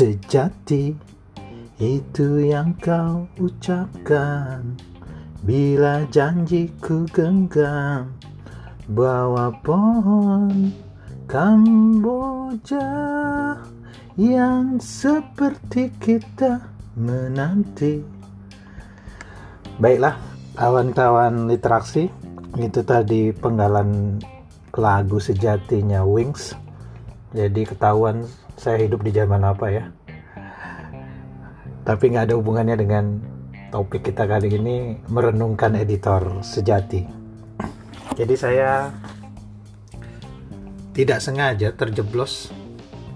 sejati itu yang kau ucapkan bila janjiku genggam bawa pohon Kamboja yang seperti kita menanti. Baiklah, kawan-kawan literasi, itu tadi penggalan lagu sejatinya Wings. Jadi ketahuan saya hidup di zaman apa ya. Tapi nggak ada hubungannya dengan topik kita kali ini merenungkan editor sejati. Jadi saya tidak sengaja terjeblos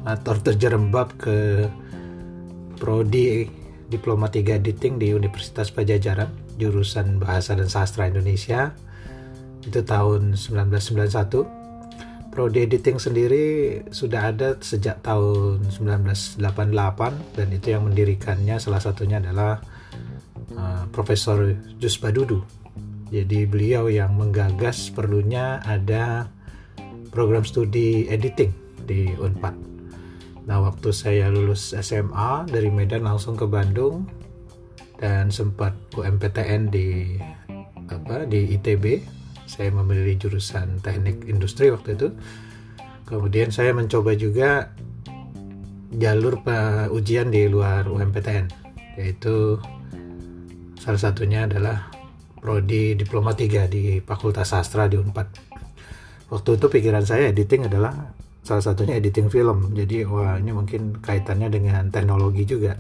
atau terjerembab ke prodi Diploma 3 Editing di Universitas Pajajaran jurusan Bahasa dan Sastra Indonesia itu tahun 1991 prodi editing sendiri sudah ada sejak tahun 1988 dan itu yang mendirikannya salah satunya adalah uh, Profesor Jus Badudu jadi beliau yang menggagas perlunya ada program studi editing di Unpad. Nah, waktu saya lulus SMA dari Medan langsung ke Bandung dan sempat UMPTN di apa di ITB. Saya memilih jurusan Teknik Industri waktu itu. Kemudian saya mencoba juga jalur ujian di luar UMPTN, yaitu salah satunya adalah prodi Diploma 3 di Fakultas Sastra di Unpad waktu itu pikiran saya editing adalah salah satunya editing film. Jadi wah ini mungkin kaitannya dengan teknologi juga.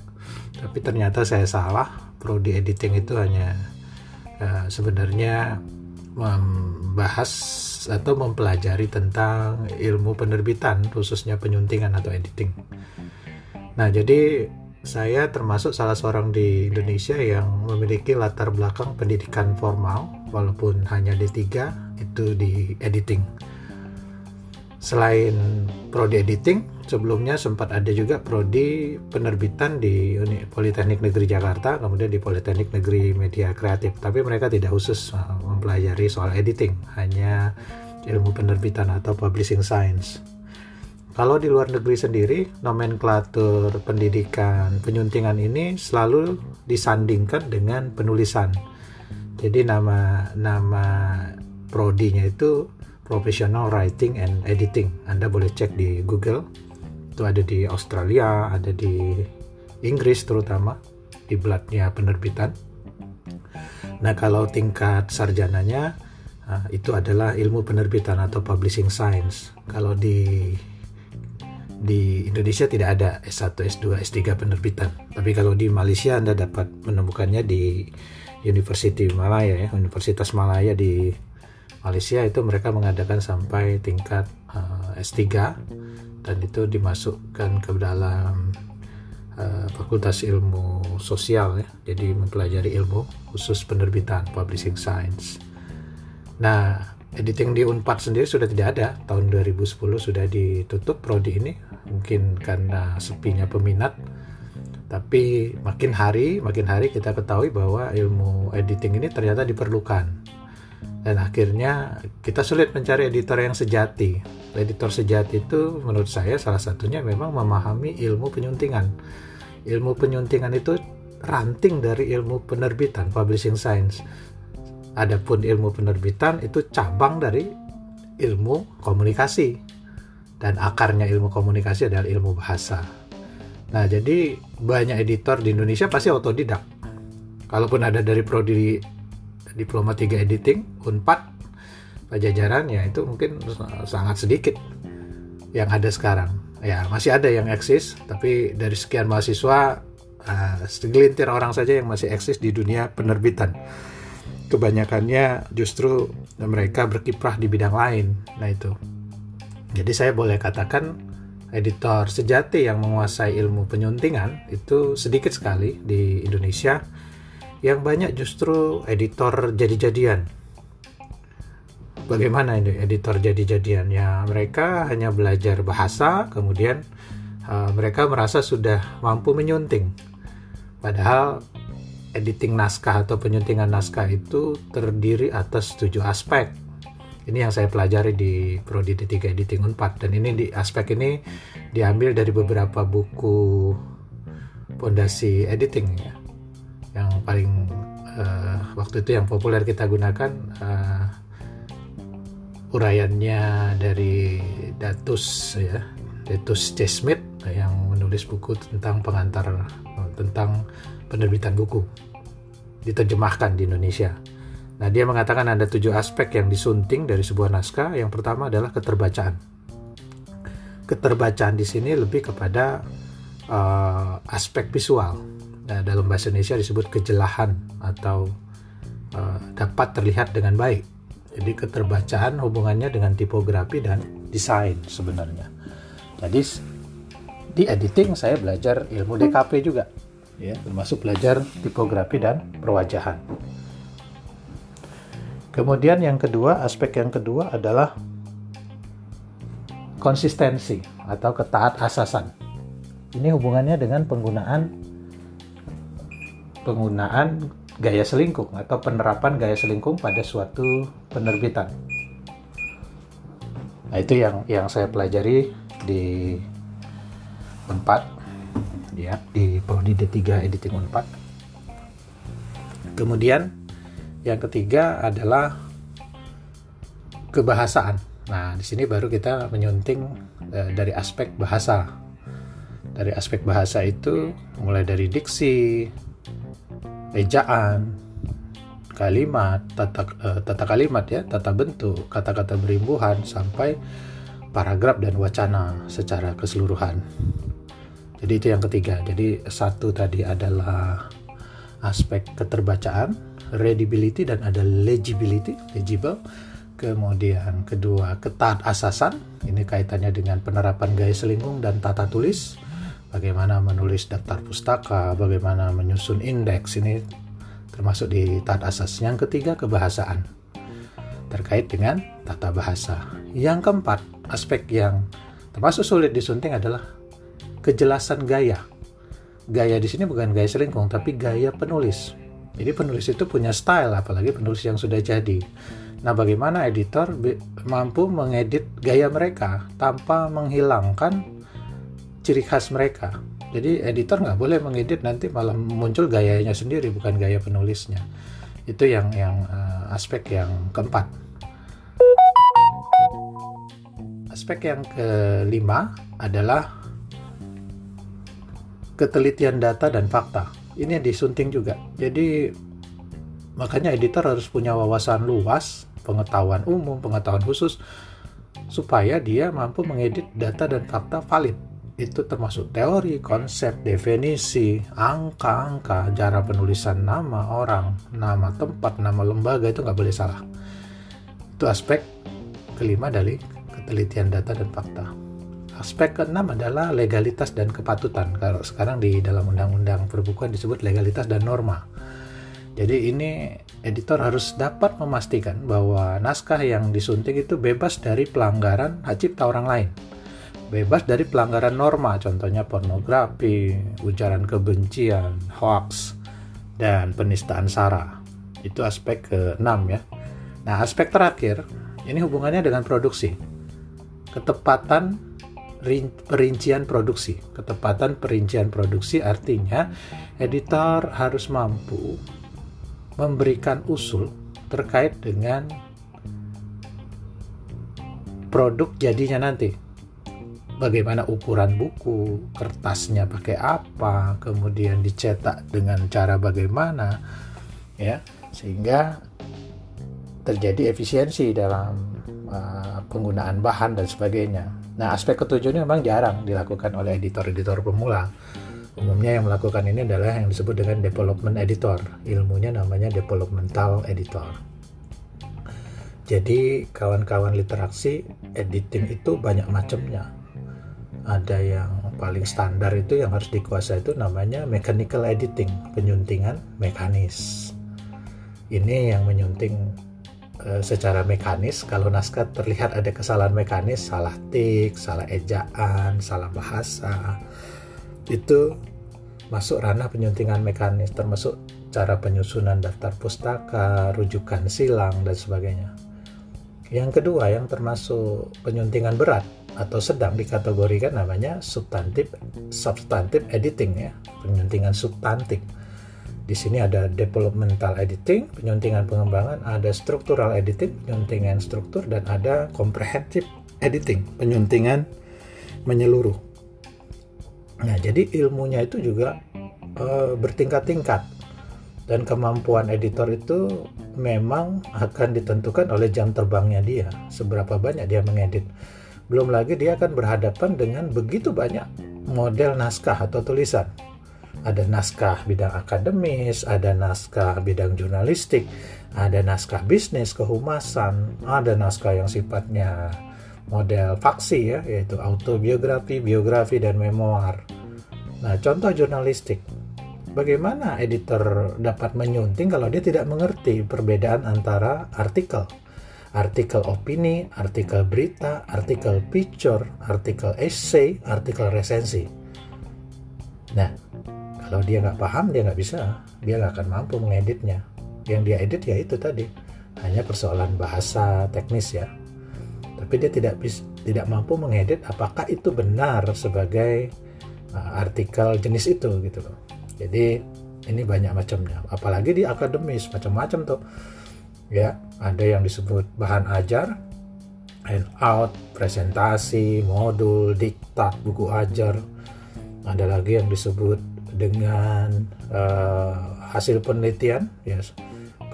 Tapi ternyata saya salah. Prodi editing itu hanya uh, sebenarnya membahas atau mempelajari tentang ilmu penerbitan khususnya penyuntingan atau editing nah jadi saya termasuk salah seorang di Indonesia yang memiliki latar belakang pendidikan formal walaupun hanya D3 itu di editing. Selain prodi editing, sebelumnya sempat ada juga prodi penerbitan di Politeknik Negeri Jakarta, kemudian di Politeknik Negeri Media Kreatif. Tapi mereka tidak khusus uh, mempelajari soal editing, hanya ilmu penerbitan atau publishing science. Kalau di luar negeri sendiri, nomenklatur pendidikan penyuntingan ini selalu disandingkan dengan penulisan. Jadi nama nama prodinya itu Professional Writing and Editing. Anda boleh cek di Google. Itu ada di Australia, ada di Inggris terutama di bladnya penerbitan. Nah, kalau tingkat sarjananya uh, itu adalah ilmu penerbitan atau publishing science. Kalau di di Indonesia tidak ada S1, S2, S3 penerbitan. Tapi kalau di Malaysia Anda dapat menemukannya di University Malaya ya, Universitas Malaya di Malaysia itu mereka mengadakan sampai tingkat uh, S3 dan itu dimasukkan ke dalam uh, Fakultas Ilmu Sosial ya. Jadi mempelajari ilmu khusus penerbitan publishing science. Nah, editing di Unpad sendiri sudah tidak ada tahun 2010 sudah ditutup prodi ini mungkin karena sepinya peminat tapi makin hari makin hari kita ketahui bahwa ilmu editing ini ternyata diperlukan dan akhirnya kita sulit mencari editor yang sejati editor sejati itu menurut saya salah satunya memang memahami ilmu penyuntingan ilmu penyuntingan itu ranting dari ilmu penerbitan publishing science Adapun ilmu penerbitan itu cabang dari ilmu komunikasi dan akarnya ilmu komunikasi adalah ilmu bahasa. Nah, jadi banyak editor di Indonesia pasti otodidak. Kalaupun ada dari prodi diploma 3 editing, Unpad, Pajajaran ya itu mungkin sangat sedikit yang ada sekarang. Ya, masih ada yang eksis, tapi dari sekian mahasiswa uh, segelintir orang saja yang masih eksis di dunia penerbitan kebanyakannya justru mereka berkiprah di bidang lain. Nah itu. Jadi saya boleh katakan editor sejati yang menguasai ilmu penyuntingan itu sedikit sekali di Indonesia. Yang banyak justru editor jadi-jadian. Bagaimana ini editor jadi-jadian? Ya mereka hanya belajar bahasa, kemudian uh, mereka merasa sudah mampu menyunting. Padahal editing naskah atau penyuntingan naskah itu terdiri atas tujuh aspek. Ini yang saya pelajari di Prodi D3 Editing Unpad dan ini di aspek ini diambil dari beberapa buku pondasi editing ya paling uh, waktu itu yang populer kita gunakan uh, uraiannya dari Datus ya Datus C. Smith yang menulis buku tentang pengantar tentang penerbitan buku diterjemahkan di Indonesia. Nah, dia mengatakan ada tujuh aspek yang disunting dari sebuah naskah. Yang pertama adalah keterbacaan. Keterbacaan di sini lebih kepada uh, aspek visual. Nah, dalam bahasa Indonesia disebut kejelahan atau uh, dapat terlihat dengan baik. Jadi keterbacaan hubungannya dengan tipografi dan desain sebenarnya. Jadi di editing saya belajar ilmu DKP juga, ya, termasuk belajar tipografi dan perwajahan. Kemudian yang kedua, aspek yang kedua adalah konsistensi atau ketaat asasan. Ini hubungannya dengan penggunaan penggunaan gaya selingkuh atau penerapan gaya selingkuh pada suatu penerbitan. Nah, itu yang yang saya pelajari di Unpad ya, di prodi D3 editing Unpad. Kemudian yang ketiga adalah kebahasaan. Nah, di sini baru kita menyunting eh, dari aspek bahasa. Dari aspek bahasa itu mulai dari diksi, ejaan, kalimat, tata, uh, tata kalimat ya, tata bentuk, kata-kata berimbuhan sampai paragraf dan wacana secara keseluruhan. Jadi itu yang ketiga. Jadi satu tadi adalah aspek keterbacaan, readability dan ada legibility, legible. Kemudian kedua ketat asasan, ini kaitannya dengan penerapan gaya selingkung dan tata tulis bagaimana menulis daftar pustaka, bagaimana menyusun indeks ini termasuk di tahap asas. Yang ketiga kebahasaan terkait dengan tata bahasa. Yang keempat, aspek yang termasuk sulit disunting adalah kejelasan gaya. Gaya di sini bukan gaya selingkung, tapi gaya penulis. Jadi penulis itu punya style, apalagi penulis yang sudah jadi. Nah, bagaimana editor mampu mengedit gaya mereka tanpa menghilangkan ciri khas mereka. Jadi editor nggak boleh mengedit nanti malah muncul gayanya sendiri bukan gaya penulisnya. Itu yang yang uh, aspek yang keempat. Aspek yang kelima adalah ketelitian data dan fakta. Ini yang disunting juga. Jadi makanya editor harus punya wawasan luas, pengetahuan umum, pengetahuan khusus supaya dia mampu mengedit data dan fakta valid itu termasuk teori, konsep, definisi, angka-angka, cara penulisan nama orang, nama tempat, nama lembaga itu nggak boleh salah. Itu aspek kelima dari ketelitian data dan fakta. Aspek keenam adalah legalitas dan kepatutan. Kalau sekarang di dalam undang-undang perbukuan disebut legalitas dan norma. Jadi ini editor harus dapat memastikan bahwa naskah yang disunting itu bebas dari pelanggaran hak cipta orang lain bebas dari pelanggaran norma, contohnya pornografi, ujaran kebencian, hoax, dan penistaan sara. Itu aspek ke-6 ya. Nah, aspek terakhir, ini hubungannya dengan produksi. Ketepatan perincian produksi. Ketepatan perincian produksi artinya editor harus mampu memberikan usul terkait dengan produk jadinya nanti bagaimana ukuran buku, kertasnya pakai apa, kemudian dicetak dengan cara bagaimana, ya, sehingga terjadi efisiensi dalam uh, penggunaan bahan dan sebagainya. Nah, aspek ketujuh ini memang jarang dilakukan oleh editor-editor pemula. Umumnya yang melakukan ini adalah yang disebut dengan development editor. Ilmunya namanya developmental editor. Jadi kawan-kawan literasi editing itu banyak macamnya ada yang paling standar itu yang harus dikuasai itu namanya mechanical editing penyuntingan mekanis. Ini yang menyunting e, secara mekanis. Kalau naskah terlihat ada kesalahan mekanis salah tik salah ejaan salah bahasa itu masuk ranah penyuntingan mekanis termasuk cara penyusunan daftar pustaka rujukan silang dan sebagainya. Yang kedua yang termasuk penyuntingan berat atau sedang dikategorikan namanya substantif substantif editing ya, penyuntingan substantif. Di sini ada developmental editing, penyuntingan pengembangan, ada structural editing, penyuntingan struktur dan ada comprehensive editing, penyuntingan menyeluruh. Nah, jadi ilmunya itu juga e, bertingkat-tingkat dan kemampuan editor itu memang akan ditentukan oleh jam terbangnya dia, seberapa banyak dia mengedit. Belum lagi dia akan berhadapan dengan begitu banyak model naskah atau tulisan ada naskah bidang akademis, ada naskah bidang jurnalistik, ada naskah bisnis, kehumasan, ada naskah yang sifatnya model faksi ya, yaitu autobiografi, biografi, dan memoir. Nah, contoh jurnalistik. Bagaimana editor dapat menyunting kalau dia tidak mengerti perbedaan antara artikel? Artikel opini, artikel berita, artikel picture, artikel essay, artikel resensi. Nah, kalau dia nggak paham dia nggak bisa. Dia nggak akan mampu mengeditnya. Yang dia edit ya itu tadi. Hanya persoalan bahasa teknis ya. Tapi dia tidak bisa tidak mampu mengedit apakah itu benar sebagai uh, artikel jenis itu gitu loh. Jadi ini banyak macamnya. Apalagi di akademis macam-macam tuh ya ada yang disebut bahan ajar hand out presentasi modul diktat buku ajar. Ada lagi yang disebut dengan uh, hasil penelitian ya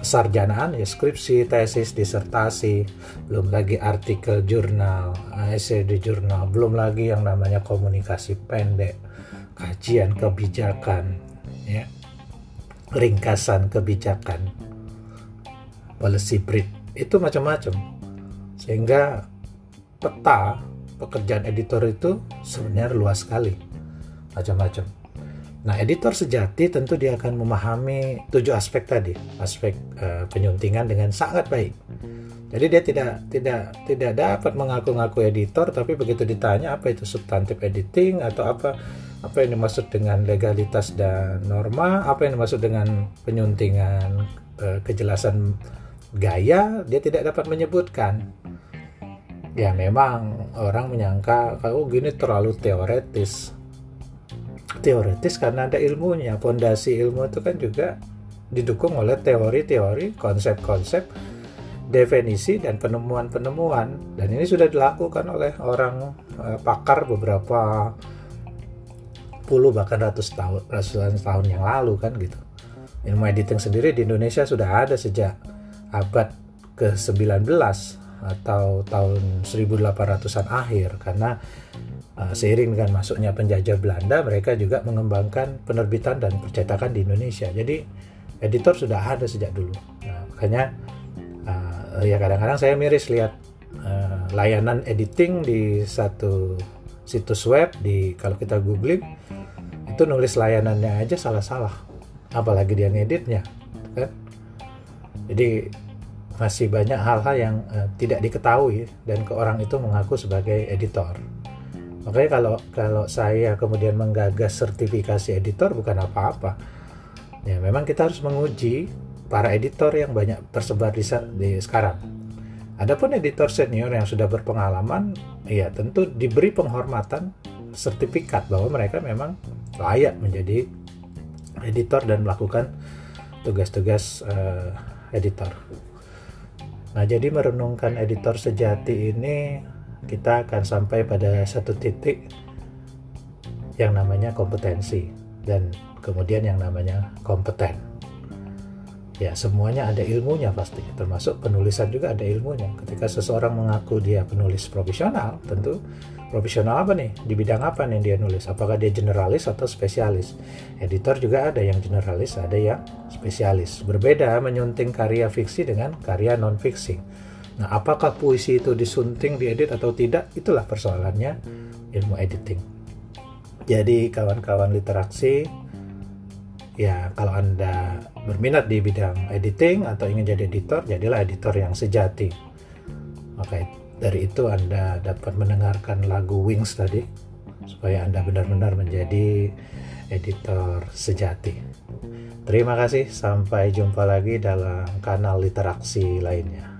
kesarjanaan ya skripsi tesis disertasi belum lagi artikel jurnal essay di jurnal belum lagi yang namanya komunikasi pendek kajian kebijakan ya ringkasan kebijakan policy brief itu macam-macam. Sehingga peta pekerjaan editor itu sebenarnya luas sekali. Macam-macam. Nah, editor sejati tentu dia akan memahami tujuh aspek tadi, aspek uh, penyuntingan dengan sangat baik. Jadi dia tidak tidak tidak dapat mengaku-ngaku editor, tapi begitu ditanya apa itu substantif editing atau apa apa yang dimaksud dengan legalitas dan norma, apa yang dimaksud dengan penyuntingan uh, kejelasan gaya, dia tidak dapat menyebutkan. Ya memang orang menyangka kalau oh, gini terlalu teoretis teoritis karena ada ilmunya. Fondasi ilmu itu kan juga didukung oleh teori-teori, konsep-konsep, definisi dan penemuan-penemuan. Dan ini sudah dilakukan oleh orang uh, pakar beberapa puluh bahkan ratus tahun ratusan tahun yang lalu kan gitu. Ilmu editing sendiri di Indonesia sudah ada sejak abad ke-19 atau tahun 1800-an akhir. Karena uh, seiring dengan masuknya penjajah Belanda mereka juga mengembangkan penerbitan dan percetakan di Indonesia. Jadi editor sudah ada sejak dulu. Nah, makanya uh, ya kadang-kadang saya miris lihat uh, layanan editing di satu situs web di kalau kita googling itu nulis layanannya aja salah-salah. Apalagi dia ngeditnya kan jadi masih banyak hal-hal yang uh, tidak diketahui dan ke orang itu mengaku sebagai editor. Makanya kalau kalau saya kemudian menggagas sertifikasi editor bukan apa-apa. Ya memang kita harus menguji para editor yang banyak tersebar di, di sekarang. Adapun editor senior yang sudah berpengalaman, ya tentu diberi penghormatan sertifikat bahwa mereka memang layak menjadi editor dan melakukan tugas-tugas uh, editor. Nah, jadi merenungkan editor sejati ini kita akan sampai pada satu titik yang namanya kompetensi dan kemudian yang namanya kompeten. Ya, semuanya ada ilmunya pasti, termasuk penulisan juga ada ilmunya. Ketika seseorang mengaku dia penulis profesional, tentu profesional apa nih? Di bidang apa nih dia nulis? Apakah dia generalis atau spesialis? Editor juga ada yang generalis, ada yang spesialis. Berbeda menyunting karya fiksi dengan karya non fiksi. Nah, apakah puisi itu disunting, diedit atau tidak? Itulah persoalannya ilmu editing. Jadi kawan-kawan literasi, ya kalau Anda berminat di bidang editing atau ingin jadi editor, jadilah editor yang sejati. Maka dari itu Anda dapat mendengarkan lagu Wings tadi supaya Anda benar-benar menjadi editor sejati. Terima kasih, sampai jumpa lagi dalam kanal literasi lainnya.